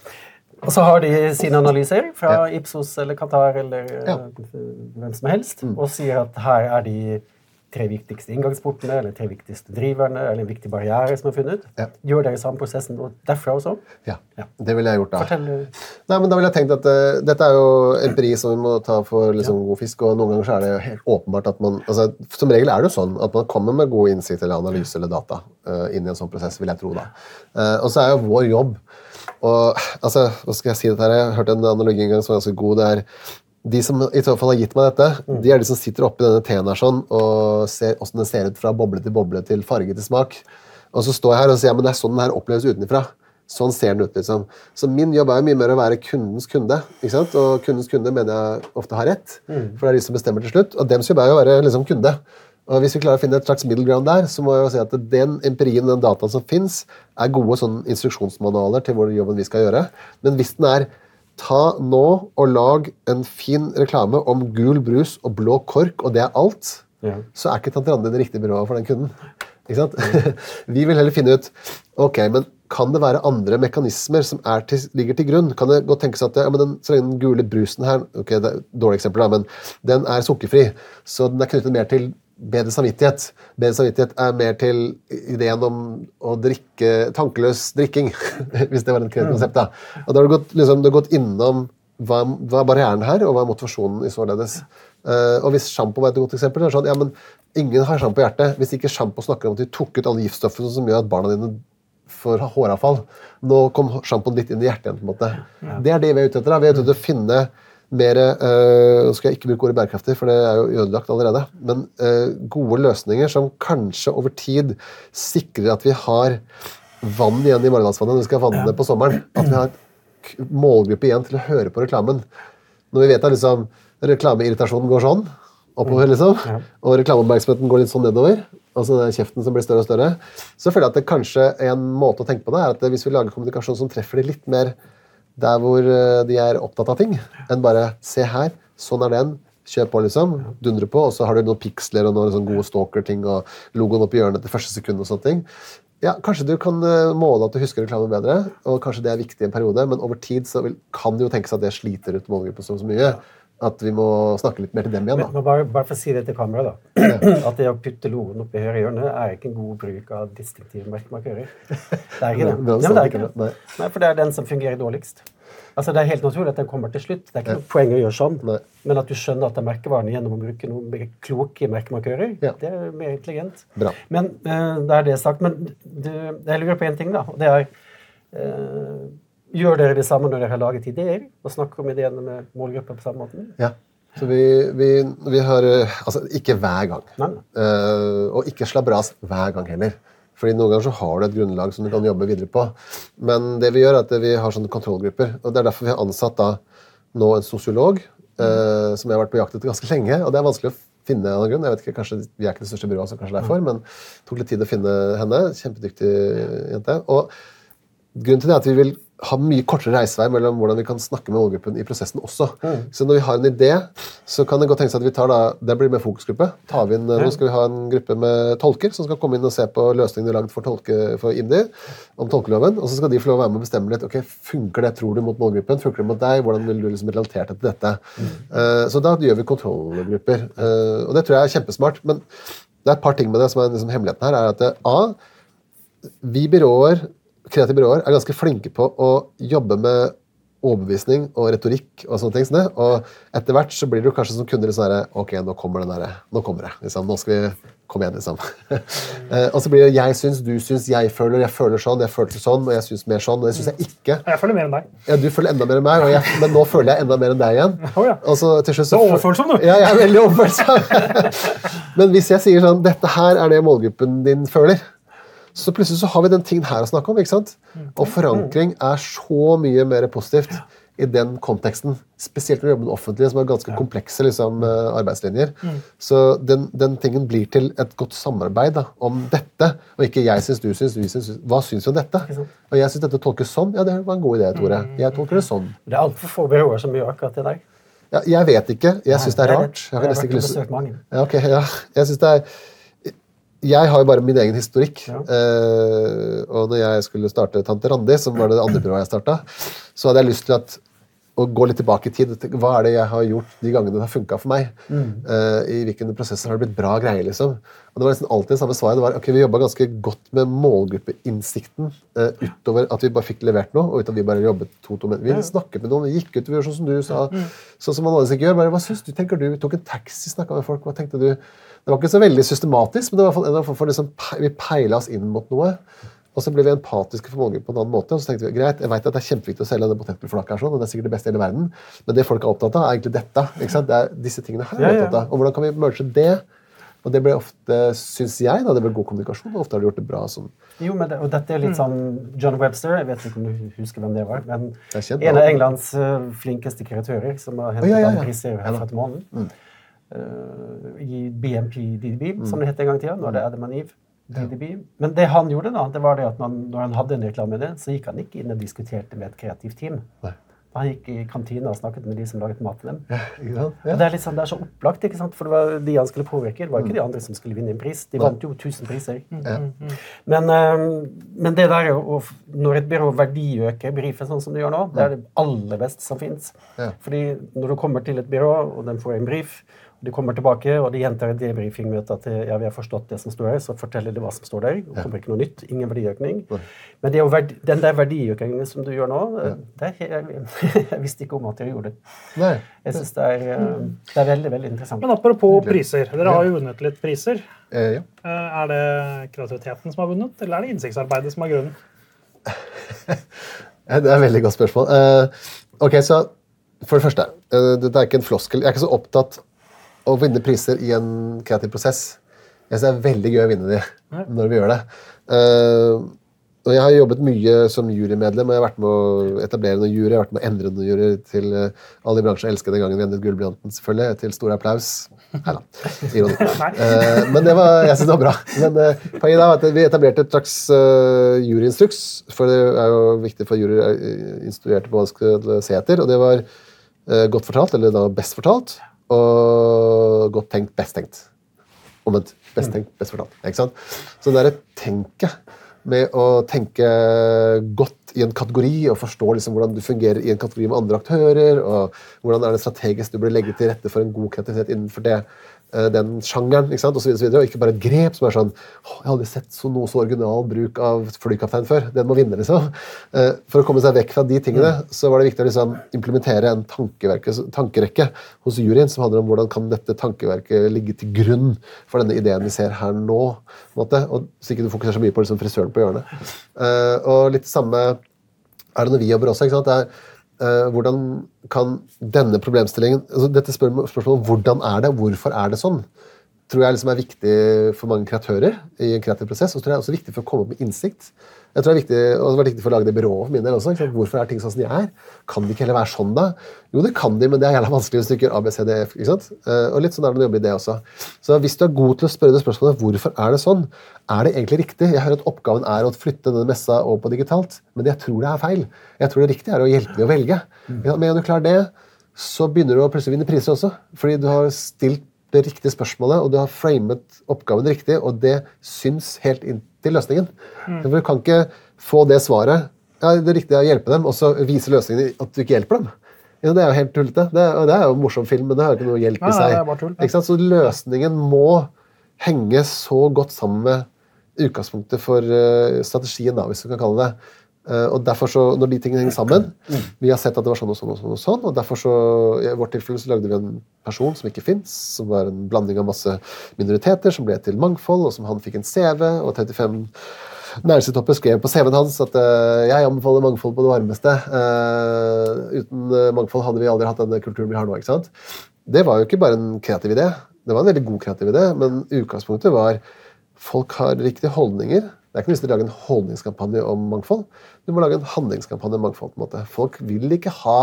Og så har de sine analyser fra Ja. Ipsos eller Qatar eller Ja. Mm. eh, hvem som helst, og sier at her er de tre viktigste inngangsportene eller tre viktigste driverne eller en viktig barriere som er funnet. Ja. Gjør dere samme prosessen og derfra også? Ja, Ja. det ville jeg gjort da. Fortell. Nei, men da ville jeg tenkt at uh, Dette er jo empiri som vi må ta for liksom, god fisk, og noen ganger så er det jo helt åpenbart at man altså, Som regel er det jo sånn at man kommer med god innsikt eller analyse eller data uh, inn i en sånn prosess, vil jeg tro. da. Uh, og så er jo vår jobb og altså, hva skal jeg si dette her? Jeg hørte en analogi en gang som var ganske god. det er de som i så fall har gitt meg dette, de er de som sitter oppi denne teen her sånn, og ser åssen den ser ut fra boble til boble til farge til smak. Og så står jeg her og sier men det er sånn den her oppleves utenfra. Sånn ser den ut, liksom. Så min jobb er jo mye mer å være kundens kunde. ikke sant? Og kundens kunde mener jeg ofte har rett, for det er de som bestemmer til slutt. Og dems jobb er jo å være liksom kunde. Og Hvis vi klarer å finne et slags middle ground der, så må jeg jo si at den empirien, den dataen som fins, er gode sånn instruksjonsmanualer til hvor jobben vi skal gjøre. Men hvis den er ta nå og lag en fin reklame om gul brus og blå kork, og det er alt, Ja. så er ikke Tante Randi det riktige byrået for den kunden. Ikke sant? Vi vil heller finne ut ok, men kan det være andre mekanismer som er til, ligger til grunn. Kan det godt tenkes at ja, men den, så lenge den gule brusen her ok, det er et dårlig eksempel da, men den er sukkerfri, så den er knyttet mer til bedre samvittighet. Bedre samvittighet er mer til ideen om å drikke tankeløs drikking, hvis det var et konsept. da. Og da har du gått, liksom, du har gått innom hva, hva er barrieren her, og hva er motivasjonen i således. Uh, og hvis sjampo var et godt eksempel, så er det sånn, ja, men ingen har sjampo i hjertet. Hvis ikke sjampo snakker om at de tok ut alle giftstoffene som gjør at barna dine får håravfall. Nå kom sjampoen litt inn i hjertet igjen. på en måte. Det er det vi er ute etter. da. Vi er ute etter å finne mer eh, Nå skal jeg ikke bruke ordet bærekraftig, for det er jo ødelagt allerede. Men eh, gode løsninger som kanskje over tid sikrer at vi har vann igjen i Maridalsvannet når vi skal vanne på sommeren. At vi har målgruppe igjen til å høre på reklamen. Når vi vet at liksom, reklameirritasjonen går sånn, oppover, liksom, og reklameoppmerksomheten går litt sånn nedover, altså det er kjeften som blir større og større, så føler jeg at det kanskje en måte å tenke på det er at hvis vi lager kommunikasjon som treffer de litt mer der hvor eh, de er opptatt av ting, enn bare se her, sånn er den, kjør på, liksom, dundre på, og så har du noen piksler og noen sånn gode stalker-ting og logoen oppi hjørnet til første sekund og sånne ting. Ja, Kanskje du kan eh, måle at du husker reklamen bedre, og kanskje det er viktig i en periode, men over tid så vil, kan det jo tenkes at det sliter ut målgruppen så mye at vi må snakke litt mer til dem igjen. Da. men bare, bare for å si det til kameraet, da. At det å putte logoen oppi høyre hjørne er ikke en god bruk av distinktive merkemarkører. Det er ikke det. Nei, men det er ikke det. nei. Nei, for det er den som fungerer dårligst. Altså, Det er helt naturlig at den kommer til slutt. Det er ikke noe poeng å gjøre sånn. Nei. Men at du skjønner at det er merkevaren gjennom å bruke noen mer kloke merkemarkører, Ja. det er mer intelligent. Bra. Men uh, da er det sagt. Men du, jeg lurer på én ting, da. og det er eh, Gjør dere det samme når dere har laget ideer, og snakker om ideene med målgrupper på samme måte? Ja. Så vi, vi, vi har eh, Altså, ikke hver gang. Eh, og ikke slabras hver gang heller. Fordi Noen ganger så har du et grunnlag som du kan jobbe videre på. Men det vi gjør er at vi har sånne kontrollgrupper. og Det er derfor vi har ansatt da nå en sosiolog, eh, som jeg har vært på jakt etter ganske lenge. og Det er vanskelig å finne av noen grunn. Jeg vet ikke, kanskje Vi er ikke det største byrået, så kanskje derfor, men det tok litt tid å finne henne. Kjempedyktig jente. og Grunnen til det er at vi vil ha mye kortere reisevei mellom hvordan vi kan snakke med målgruppen i prosessen også. Så når vi har en idé, så kan det godt tenkes at vi tar da, det blir med fokusgruppe. Tar vi inn, Nå skal vi ha en gruppe med tolker som skal komme inn og se på løsningene lagd for, tolke, for IMDi om tolkeloven. Og så skal de få lov å være med og bestemme litt. ok, Funker det, tror du, mot målgruppen? Funker det mot deg? Hvordan vil du liksom relatert til dette? Eh, så da gjør vi kontrollgrupper. Uh, og det tror jeg er kjempesmart. Men det er et par ting med det som er liksom hemmeligheten her. er at det, A, vi byråer, kreative byråer er ganske flinke på å jobbe med overbevisning og retorikk. Og sånne ting som og etter hvert så blir du kanskje som kunde litt sånn Ok, nå kommer den der, nå kommer det. Liksom, nå skal vi komme igjen, liksom. Eh, og så blir det jeg syns, du syns, jeg føler, jeg føler sånn, jeg følte sånn, og jeg syns mer sånn, og det syns jeg ikke. Jeg føler mer enn deg. Ja, Du føler enda mer enn meg, og jeg, men nå føler jeg enda mer enn deg igjen. Oh, ja. Og så til slutt så Du er overfølsom, du. Ja, jeg er veldig overfølsom. men hvis jeg sier sånn Dette her er det målgruppen din føler. Så plutselig så har vi den tingen her å snakke om. ikke sant? Og forankring er så mye mer positivt i den konteksten. Spesielt når du jobber med det offentlige, som har ganske komplekse liksom, eh, arbeidslinjer. Så den, den tingen blir til et godt samarbeid da, om dette, og ikke 'jeg syns, du syns, vi syns'. Hva syns vi om dette? Og jeg syns dette tolkes sånn. Ja, det var en god idé, Tore. Jeg tolker det sånn. Det er altfor få byråer som gjør akkurat det der. Ja, jeg vet ikke. Jeg syns det er rart. Jeg har nesten ikke lyst mange. ja, okay, ja. Jeg synes det er jeg har jo bare min egen historikk. Ja. Uh, og når jeg skulle starte Tante Randi, som var det andre byrået jeg starta, så hadde jeg lyst til at, å gå litt tilbake i tid. Hva er det jeg har gjort de gangene det har funka for meg? Eh, I hvilke prosesser har det blitt bra greier? liksom? Og Det var nesten alltid det samme svaret. Det var, ok, Vi jobba ganske godt med målgruppeinnsikten uh, utover at vi bare fikk levert noe. og uten at Vi bare jobbet to, to, men vi snakket med noen, vi gikk ut, vi gjorde sånn som du sa. Sånn som man vanligvis ikke gjør. Bare, hva syns du? tenker du? Vi tok en taxi, snakka med folk. hva tenkte du? Det var ikke så veldig systematisk, men det var i hvert for liksom, vi peila oss inn mot noe. Og så ble vi empatiske for mange på en annen måte. og så tenkte vi, greit, jeg vet at Det er kjempeviktig å selge den potetgullflaka, her sånn, og det er sikkert det beste i hele verden, men det folk er opptatt av, er egentlig dette. ikke sant? Det er disse tingene her. Ja, ja. opptatt av. Og hvordan kan vi merge det? Og det ble ofte, syns jeg, da, det ble god kommunikasjon, og ofte har de gjort det bra sånn. Jo, men det, og dette er litt sånn John Webster, jeg vet ikke om du husker hvem det var, men Det en av Englands eh, flinkeste kreatører som har hentet ja, ja, ja. priser Ja her herfra til månen. eh, I BMP DDB, som det het en gang i tida, når det er Adam and Eve. DDB. Men det han gjorde, da, det var det at når, han- når han hadde en reklameidé, så gikk han ikke inn og diskuterte med et kreativt team. Nei. Han gikk i kantina og snakket med de som laget mat til dem. Ja, ja. Og det er sånn, det er så opplagt, ikke sant? for det var de han skulle påvirke. Det var ikke de andre som skulle vinne en pris. De vant jo 1000 priser. Ja. Men, eh, men det der å, når et byrå verdiøker brifen sånn som det gjør nå, det er det aller beste som fins. Ja. Fordi når du kommer til et byrå, og den får en brief, de kommer tilbake og de gjentar et debriefingmøte at ja, vi har forstått det som står her, så forteller de hva som står der. og kommer ikke noe nytt. Ingen verdiøkning. Men det er jo verdi, den der verdiøkningen som du gjør nå, det jeg, jeg visste ikke om at dere gjorde det. Nei. Jeg synes det eh, det er veldig veldig interessant. Men apropos priser. Dere har jo vunnet litt priser. Eh, ja. Eh, Er det kreativiteten som har vunnet, eller er det innsiktsarbeidet som er grunnen? Det er et veldig godt spørsmål. Eh, ok, så For det første, dette er ikke en floskel. Jeg er ikke så opptatt å vinne priser i en kreativ prosess. Jeg synes det er veldig gøy å vinne de når vi gjør det. Uh, og Jeg har jobbet mye som jurymedlem, og jeg har vært med å etablere noen jury. Jeg har vært med å endre noen jury til eh, alle i bransjen elsker den gangen vi endret Gullblyanten, selvfølgelig. Til stor applaus. Nei da. Ironi. uh, men det var, jeg synes det var bra. Men uh, poenget er at vi etablerte et slags uh, juryinstruks. For det er jo viktig for juryer uh, instruerte på hva de skal se etter. Og det var godt fortalt, eller da best fortalt, og godt tenkt, best tenkt. Omvendt. Best tenkt, best fortalt. Ikke sant? Så det derre tenket med å tenke godt i en kategori og forstå liksom hvordan du fungerer i en kategori med andre aktører, og hvordan er det strategisk du burde legge til rette for en god kreativitet innenfor det, den sjangeren, ikke sant? Og, så videre, og, så videre, og ikke bare et grep som er sånn å, Jeg har aldri sett så noe så original bruk av flykaptein før. Den må vinne, liksom. Eh, For å komme seg vekk fra de tingene så var det viktig å liksom implementere en tankerekke hos juryen som handler om hvordan kan dette tankeverket ligge til grunn for denne ideen vi ser her nå. måte, og Så ikke du fokuserer så mye på liksom frisøren på hjørnet. Eh, Og litt samme er det når vi jobber også. ikke sant? Det er, eh, hvordan kan denne problemstillingen altså Dette spør, spørsmålet om hvordan er det, hvorfor er det sånn, tror jeg liksom er viktig for mange kreatører i en kreativ prosess. Og så tror jeg det er også viktig for å komme opp med innsikt. Jeg tror det er viktig, og det var viktig for å lage det byrået for min del også. Hvorfor er ting sånn som de er? Kan de ikke heller være sånn, da? Jo, det kan de, men det er jævla vanskelig hvis du ikke gjør A, B, C, D, F. ikke sant? Eh, Og litt sånn er det å jobbe i det også. Så hvis du er god til å spørre det spørsmålet hvorfor er det sånn, er det egentlig riktig? Jeg hører at oppgaven er å flytte denne messa over på digitalt, men jeg tror det er feil. Jeg tror det riktige er å hjelpe dem å velge. Men sant? Med en gang du klarer det, så begynner du å plutselig vinne priser også. Fordi du har stilt det riktige spørsmålet, og du har framet oppgaven riktig, og det syns helt inn til løsningen. For Du kan ikke få det svaret ja, det riktige er å hjelpe dem, og så vise løsningen at du ikke hjelper dem. Ja, det er jo helt tullete. Det, er- det er jo en morsom film, men det har ikke noe hjelp i nei, seg. er tull, ja. Så løsningen må henge så godt sammen med utgangspunktet for eh, strategien, da, hvis du kan kalle det og derfor så, når de tingene henger sammen Vi har sett at det var sånn og sånn og sånn, og sånn, og derfor så, i vårt tilfelle så lagde vi en person som ikke fins, som var en blanding av masse minoriteter, som ble til mangfold, og som han fikk en CV, og 35 næringslivstopper skrev på CV-en hans at uh, jeg anbefaler mangfold på det varmeste. Uh, uten eh, mangfold hadde vi aldri hatt den kulturen vi har nå. ikke sant? Det var jo ikke bare en kreativ idé, det var en veldig god kreativ idé, men utgangspunktet var folk har riktige holdninger. Det er ikke noe vits i å lage en holdningskampanje om mangfold. Du må lage en handlingskampanje om mangfold. på en måte. Folk vil ikke ha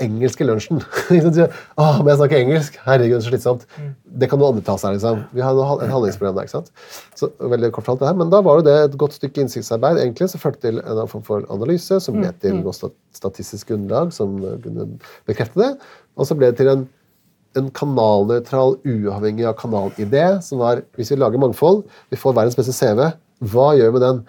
engelsk i lunsjen. Åh, må jeg snakke engelsk? Herregud, så slitsomt. Det kan noen andre ta seg. liksom. Vi har et handlingsprogram der. ikke sant? Så veldig kort det her, Men da var jo det et godt stykke innsiktsarbeid egentlig, som førte til en form for analyse, som ble til noe statistisk grunnlag som kunne bekrefte det. Og så ble det til en en kanalnøytral, uavhengig av kanalidé, som var hvis vi lager mangfold, vi får verdens beste CV, hva gjør vi med den?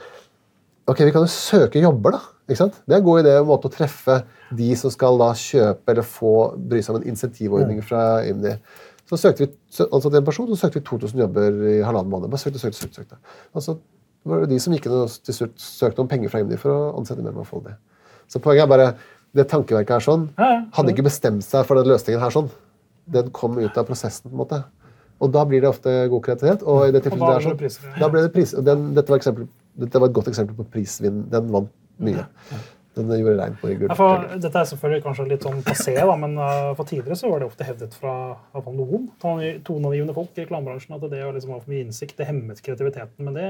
Ok, Vi kan jo søke jobber, da. ikke sant? Det er en god idé måte å treffe de som skal da kjøpe eller få bry seg om en insentivordning fra IMDi. Så søkte vi altså til en person, så søkte vi 2000 jobber i halvannen måned. Bare søkte, søkte, søkte. søkte. Altså, det var de som gikk inn og til slutt søkte om penger fra IMDi for å ansette mer mangfoldig. Så poenget er bare det tankeverket her sånn, hadde ikke bestemt seg for den løsningen her sånn. Den kom ut av prosessen, på en måte. Og da blir det ofte god kreativitet. Og i det tilfellet da ble sånn, det priser, ja. ble det pris. Den, dette, var eksempel, dette var et godt eksempel på prisvinn. Den vant mye. Den gjorde regn på i gull. Ja, for, dette er selvfølgelig kanskje litt sånn passé, da, men uh, for tidligere så var det ofte hevdet fra fall noen tone- toneangivende folk i reklamebransjen at det å liksom ha for mye innsikt det hemmet kreativiteten. Men det,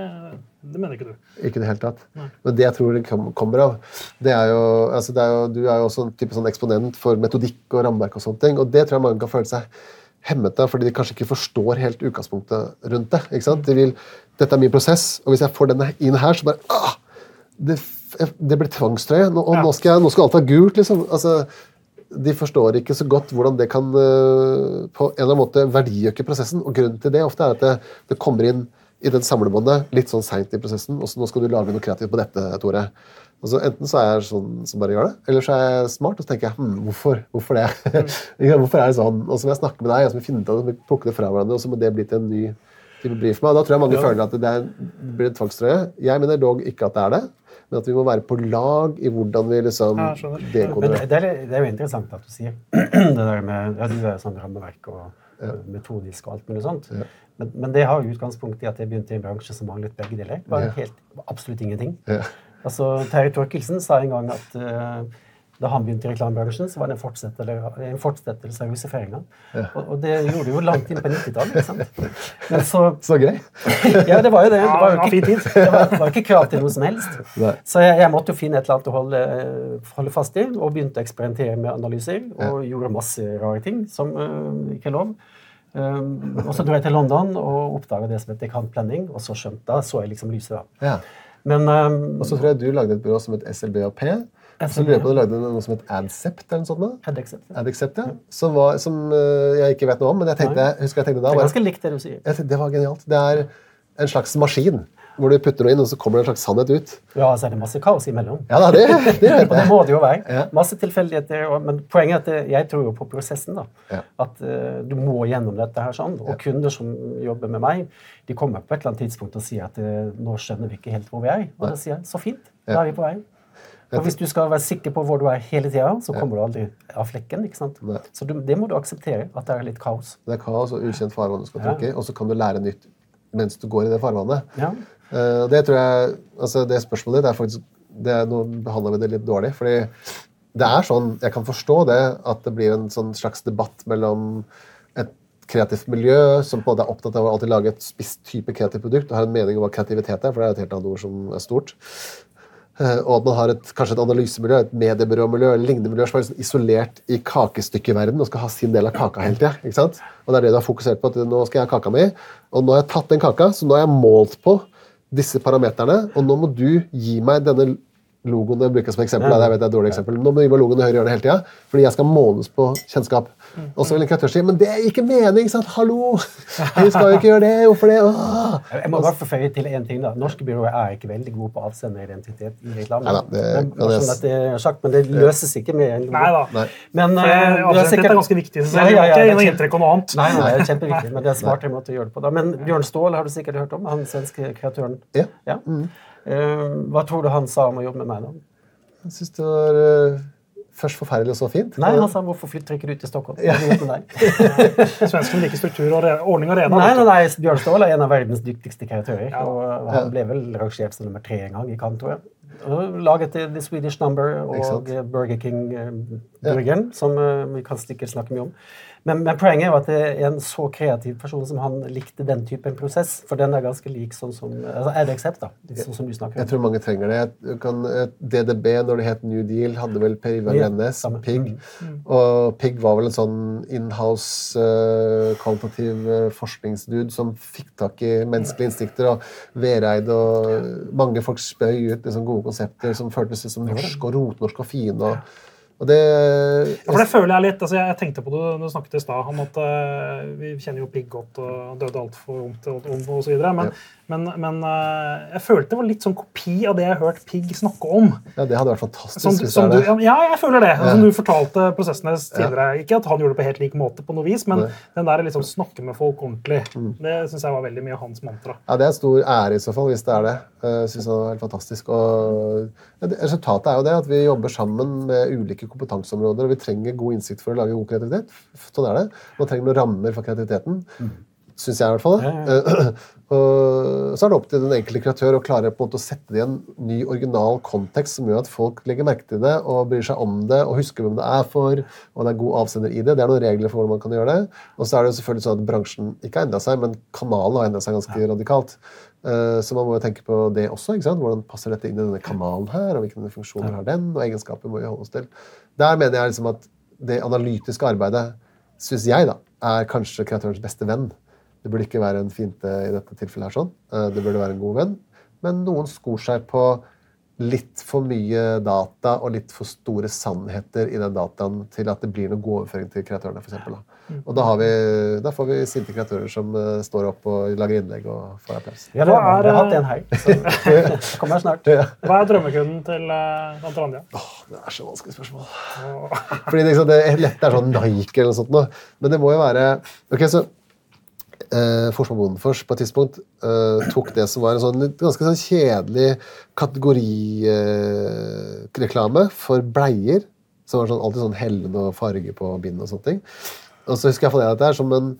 det mener ikke du. Ikke i det hele tatt. Men det jeg tror det kommer av, det er jo, altså det er jo Du er jo også en type sånn eksponent for metodikk og rammeverk og sånne ting. Og det tror jeg mange kan føle seg hemmet av, fordi de kanskje ikke forstår helt utgangspunktet rundt det. ikke sant? De vil, Dette er min prosess, og hvis jeg får denne inn her, så bare ah, det, det blir tvangstrøye. Nå, og Ja. nå, skal jeg, nå skal alt være gult, liksom. Altså, de forstår ikke så godt hvordan det kan øh, på en eller annen måte verdiøke prosessen. Og grunnen til det ofte er at det, det kommer inn i den samlebåndet litt sånn seint i prosessen. og så nå skal du lage noe kreativt på dette, Tore. Altså, enten så er jeg sånn som bare gjør det, eller så er jeg smart og så tenker jeg, hm, hvorfor, hvorfor det? Ikke hvorfor er det sånn? Og så må jeg snakke med deg, og så må vi finne ut av det, plukke det fra hverandre, og så må det bli til en ny type brief meg. Og da tror jeg mange føler at det, er, det blir en tvangstrøye. Jeg mener dog ikke at det er det, men at vi må være på lag i hvordan vi liksom Ja, jeg dekoder det, er, det er jo interessant at du sier det der med ja, du er sånn rammeverk og ja. metodisk og alt mulig sånt. Men, men det har utgangspunkt i at jeg begynte i en bransje som manglet begge deler. Ja. helt, absolutt ingenting. Ja. Altså, Terje Torkelsen sa en gang at uh, da han begynte i reklamebransjen, så var det en fortsettelse, en fortsettelse av russiferinga. Og, og det gjorde det jo langt inn på 90-tallet. ikke sant? Men så Så gøy! ja, det var jo det. Det var jo ikke, det var, det var ikke krav til noe som helst. Nei. Så jeg, jeg måtte jo finne et eller annet å holde, holde fast i, og begynte å eksperimentere med analyser. Og gjorde masse rare ting som øh, ikke er lov. Um, og så dro jeg til London og oppdaga det som heter Planning, og så skjønte da så jeg liksom lyset. da. Ja. Men um, Og så tror jeg du lagde et byrå som het SLBAP. Og så lurer jeg på du lagde noe som het Adcept eller noe sånt. da? Adexet. Det Adaccept, ja. Som, var, som øh, jeg ikke vet noe om, men jeg tenkte, jeg husker jeg tenkte da er ganske likt det du sier. tenkte, Det var genialt. Det er en slags maskin hvor du putter noe inn, og så kommer det en slags sannhet ut. Ja, så er det masse kaos imellom. Ja det, det, det Og det må det jo være. Ja. Masse tilfeldigheter. Men poenget er at eh, jeg tror jo på prosessen. da. Ja. At uh, du må gjennom dette her sånn. Og kunder som jobber med meg, de kommer på et eller annet tidspunkt og sier at eh, nå skjønner vi ikke helt hvor vi er. Og da sier jeg så fint, da er vi på vei. Og hvis du skal være sikker på hvor du er hele tida, så kommer du aldri av flekken. ikke sant? Nei. Så du, det må du akseptere, at det er litt kaos. Det er kaos og ukjent farvann du skal Ja. tråkke i, og så kan du lære nytt mens du går i det farvannet. Ja. Eh, det tror jeg, altså det spørsmålet ditt er faktisk det er, Nå behandler vi det litt dårlig. fordi det er sånn, Jeg kan forstå det, at det blir en sånn slags debatt mellom et kreativt miljø som på en måte er opptatt av å alltid lage et spisst type kreativt produkt og har en mening om hva kreativitet er, for det er et helt annet ord som er stort. Eh, Og at man har et, kanskje et analysemiljø, et mediebyråmiljø eller lignende miljø som er liksom isolert i kakestykkeverden og skal ha sin del av kaka hele tida. Ja. Og det er det du har fokusert på. at Nå skal jeg ha kaka mi, og nå har jeg tatt den kaka, så nå har jeg målt på disse parameterne, og nå må du gi meg denne logoen jeg bruker som eksempel. Ja. Jeg vet det er et dårlig eksempel. Nå må du gi meg logoen i høyre hjørne hele tida, fordi jeg skal måles på kjennskap. Og så vil en kreatør si men det er ikke mening! sant? Hallo! Vi skal jo ikke gjøre det! Hvorfor det? Åh! Jeg må bare forføye til en ting. da. Norske byråer er ikke veldig gode på avsenderidentitet i reklame. Neida, det Men- sånn at det er sagt, men det løses ikke med en logo. Nei da. Nei. Men eh, det- sikkert- er ganske viktig. Så jeg ja, har ja, ikke det noe inntrykk av noe annet. Nei, nei, det er kjempeviktig, men det er en smartere måte å gjøre det på. da. Men Bjørn Ståhl har du sikkert hørt om, han svenske kreatøren. Ja. Eh, hva tror du han sa om å jobbe med meg, da? Jeg syns det var eh, først forferdelig og så fint. Nei, han sa 'hvorfor flytter ikke du til Stockholm'? Ja. Svenskene liker struktur og ordning og rena. Nei, nei, nei, Bjørn Ståhl er en av verdens dyktigste kreatører. Ja. Og han ble vel rangert som nummer tre en gang i Cannes, tror jeg. Og Laget The Swedish Number og Burger King-burgeren, som eh, vi kan sikkert snakke mye om. Men, men poenget er jo at det er en så kreativ person som han likte den typen prosess. For den er ganske lik sånn som altså eksept da. Sånn som du snakker om. Jeg tror mange trenger det. Kan, DDB, når det het New Deal, hadde vel Per Ivar Ja, PIG. Mm. Og PIG var vel en sånn inhouse uh, kvalitativ uh, forskningsdude som fikk tak i menneskelige instinkter. Og Vereid og mange folk spøy ut liksom, gode konsepter som føltes som norsk og rotnorsk og fine. Og det, Ja, for det føler jeg litt, altså jeg, tenkte på det du snakket i stad om at eh, vi kjenner jo Pigg godt og døde altfor ungt og, og, og så videre, men, men, men eh, jeg følte det var litt sånn kopi av det jeg har hørt Pigg snakke om. ja, det hadde vært fantastisk Som, hvis som det du, er det. ja, jeg føler det. Som du fortalte prosessene tidligere. Ikke at han gjorde det på helt lik måte, på noe vis, men det. den der liksom snakke med folk ordentlig, det syns jeg var veldig mye hans mantra. Ja, Det er en stor ære i så fall, hvis det er det. Jeg synes det var helt fantastisk. Og ja, resultatet er jo det at vi jobber sammen med ulike kompetanseområder, og vi trenger god innsikt for å lage god kreativitet. Sånn er det. Man trenger noen rammer for kreativiteten. Syns jeg, i hvert fall. og så er det opp til den enkelte kreatør å klare på en måte å sette det i en ny, original kontekst som gjør at folk legger merke til det og bryr seg om det og husker hvem det er for, og det er god avsender i det. Det er noen regler for hvordan man kan gjøre det. Og så er det jo selvfølgelig sånn at bransjen ikke har endra seg, men kanalen har endra seg ganske radikalt. Eh, Så man må jo tenke på det også. ikke sant? Hvordan passer dette inn i denne kanalen her, og hvilke funksjoner har den, og egenskaper må vi holde oss til. Der mener jeg liksom at det analytiske arbeidet, syns jeg, da, er kanskje kreatørens beste venn. Det burde ikke være en fiende i dette tilfellet her sånn. Eh, Det burde være en god venn. Men noen skor seg på litt for mye data og litt for store sannheter i den dataen til at det blir noe god overføring til kreatørene. For eksempel, da. Og da, har vi, da får vi sinte kreatører som eh, står opp og lager innlegg og får applaus. Har, vi er, har hatt eh, en her. Så kommer snart. Ja. Hva er drømmekunden til uh, Tante Ranja? Det er så vanskelig spørsmål. Fordi liksom, det er lett er sånn Nike eller noe sånt noe. Men det må jo være Ok, så eh, Forsvar Bondenfors på et tidspunkt eh, tok det som var en sånn ganske sånn kjedelig kategorireklame for bleier. Som var sånn, alltid sånn hellende og farge på bind og sånne ting. Og så husker jeg for det at det er som en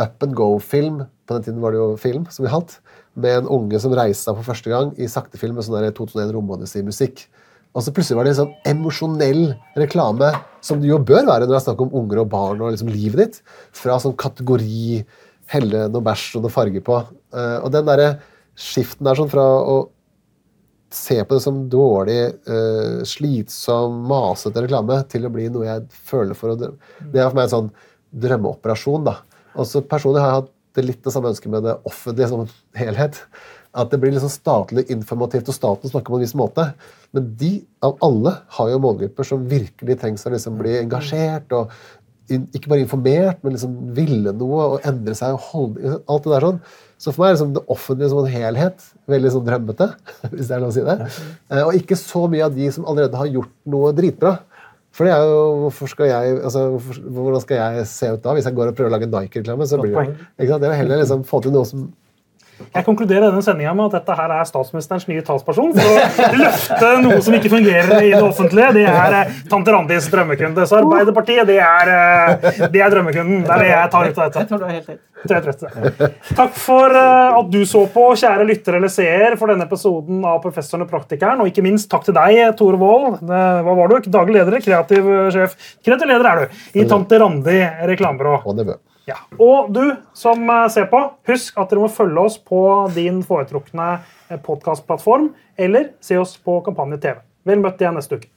up and go-film. På den tiden var det jo film som vi hatt. Med en unge som reiste seg for første gang i saktefilm med sånn der 2001 Romodyssey-musikk. Og så plutselig var det en sånn emosjonell reklame, som det jo bør være når det er snakk om unger og barn og liksom livet ditt. Fra sånn kategori helle noe bæsj og noe farge på. Eh, og den derre skiften der sånn fra å se på det som dårlig, uh, slitsom, masete reklame, til å bli noe jeg føler for å drømme. Det er for meg en sånn drømmeoperasjon. da. Og så Personlig har jeg hatt det litt det samme ønsket med det offentlige som en helhet. At det blir liksom statlig informativt, og staten snakker på en viss måte. Men de av alle har jo målgrupper som virkelig trengs å liksom bli engasjert. og ikke bare informert, men liksom ville noe og endre seg. og holde, alt det der sånn. Så for meg er liksom det offentlige som en helhet veldig sånn drømmete. hvis det er lov å si det. Eh, Og ikke så mye av de som allerede har gjort noe dritbra. For det er jo, hvorfor skal jeg, altså, Hvordan skal jeg se ut da, hvis jeg går og prøver å lage Nike-reklame? så blir det, ikke sant? Jeg vil heller liksom få til noe som Jeg konkluderer denne sendinga med at dette her er statsministerens nye talsperson for å løfte noe som ikke fungerer i det offentlige. Det er eh, tante Randis drømmekunde. Så Arbeiderpartiet, det er, eh, det er drømmekunden. Det er det jeg tar ut av dette. Takk for eh, at du så på, kjære lytter eller seer, for denne episoden av Professoren og praktikeren. Og ikke minst takk til deg, Tore Wold. Hva var du? Daglig leder, kreativ sjef. Kreativ leder er du i Tante Randi reklamebyrå. Ja. Og du som eh, ser på, husk at dere må følge oss på din foretrukne podkastplattform, eller se oss på Kampanje TV. Vel møtt igjen neste uke.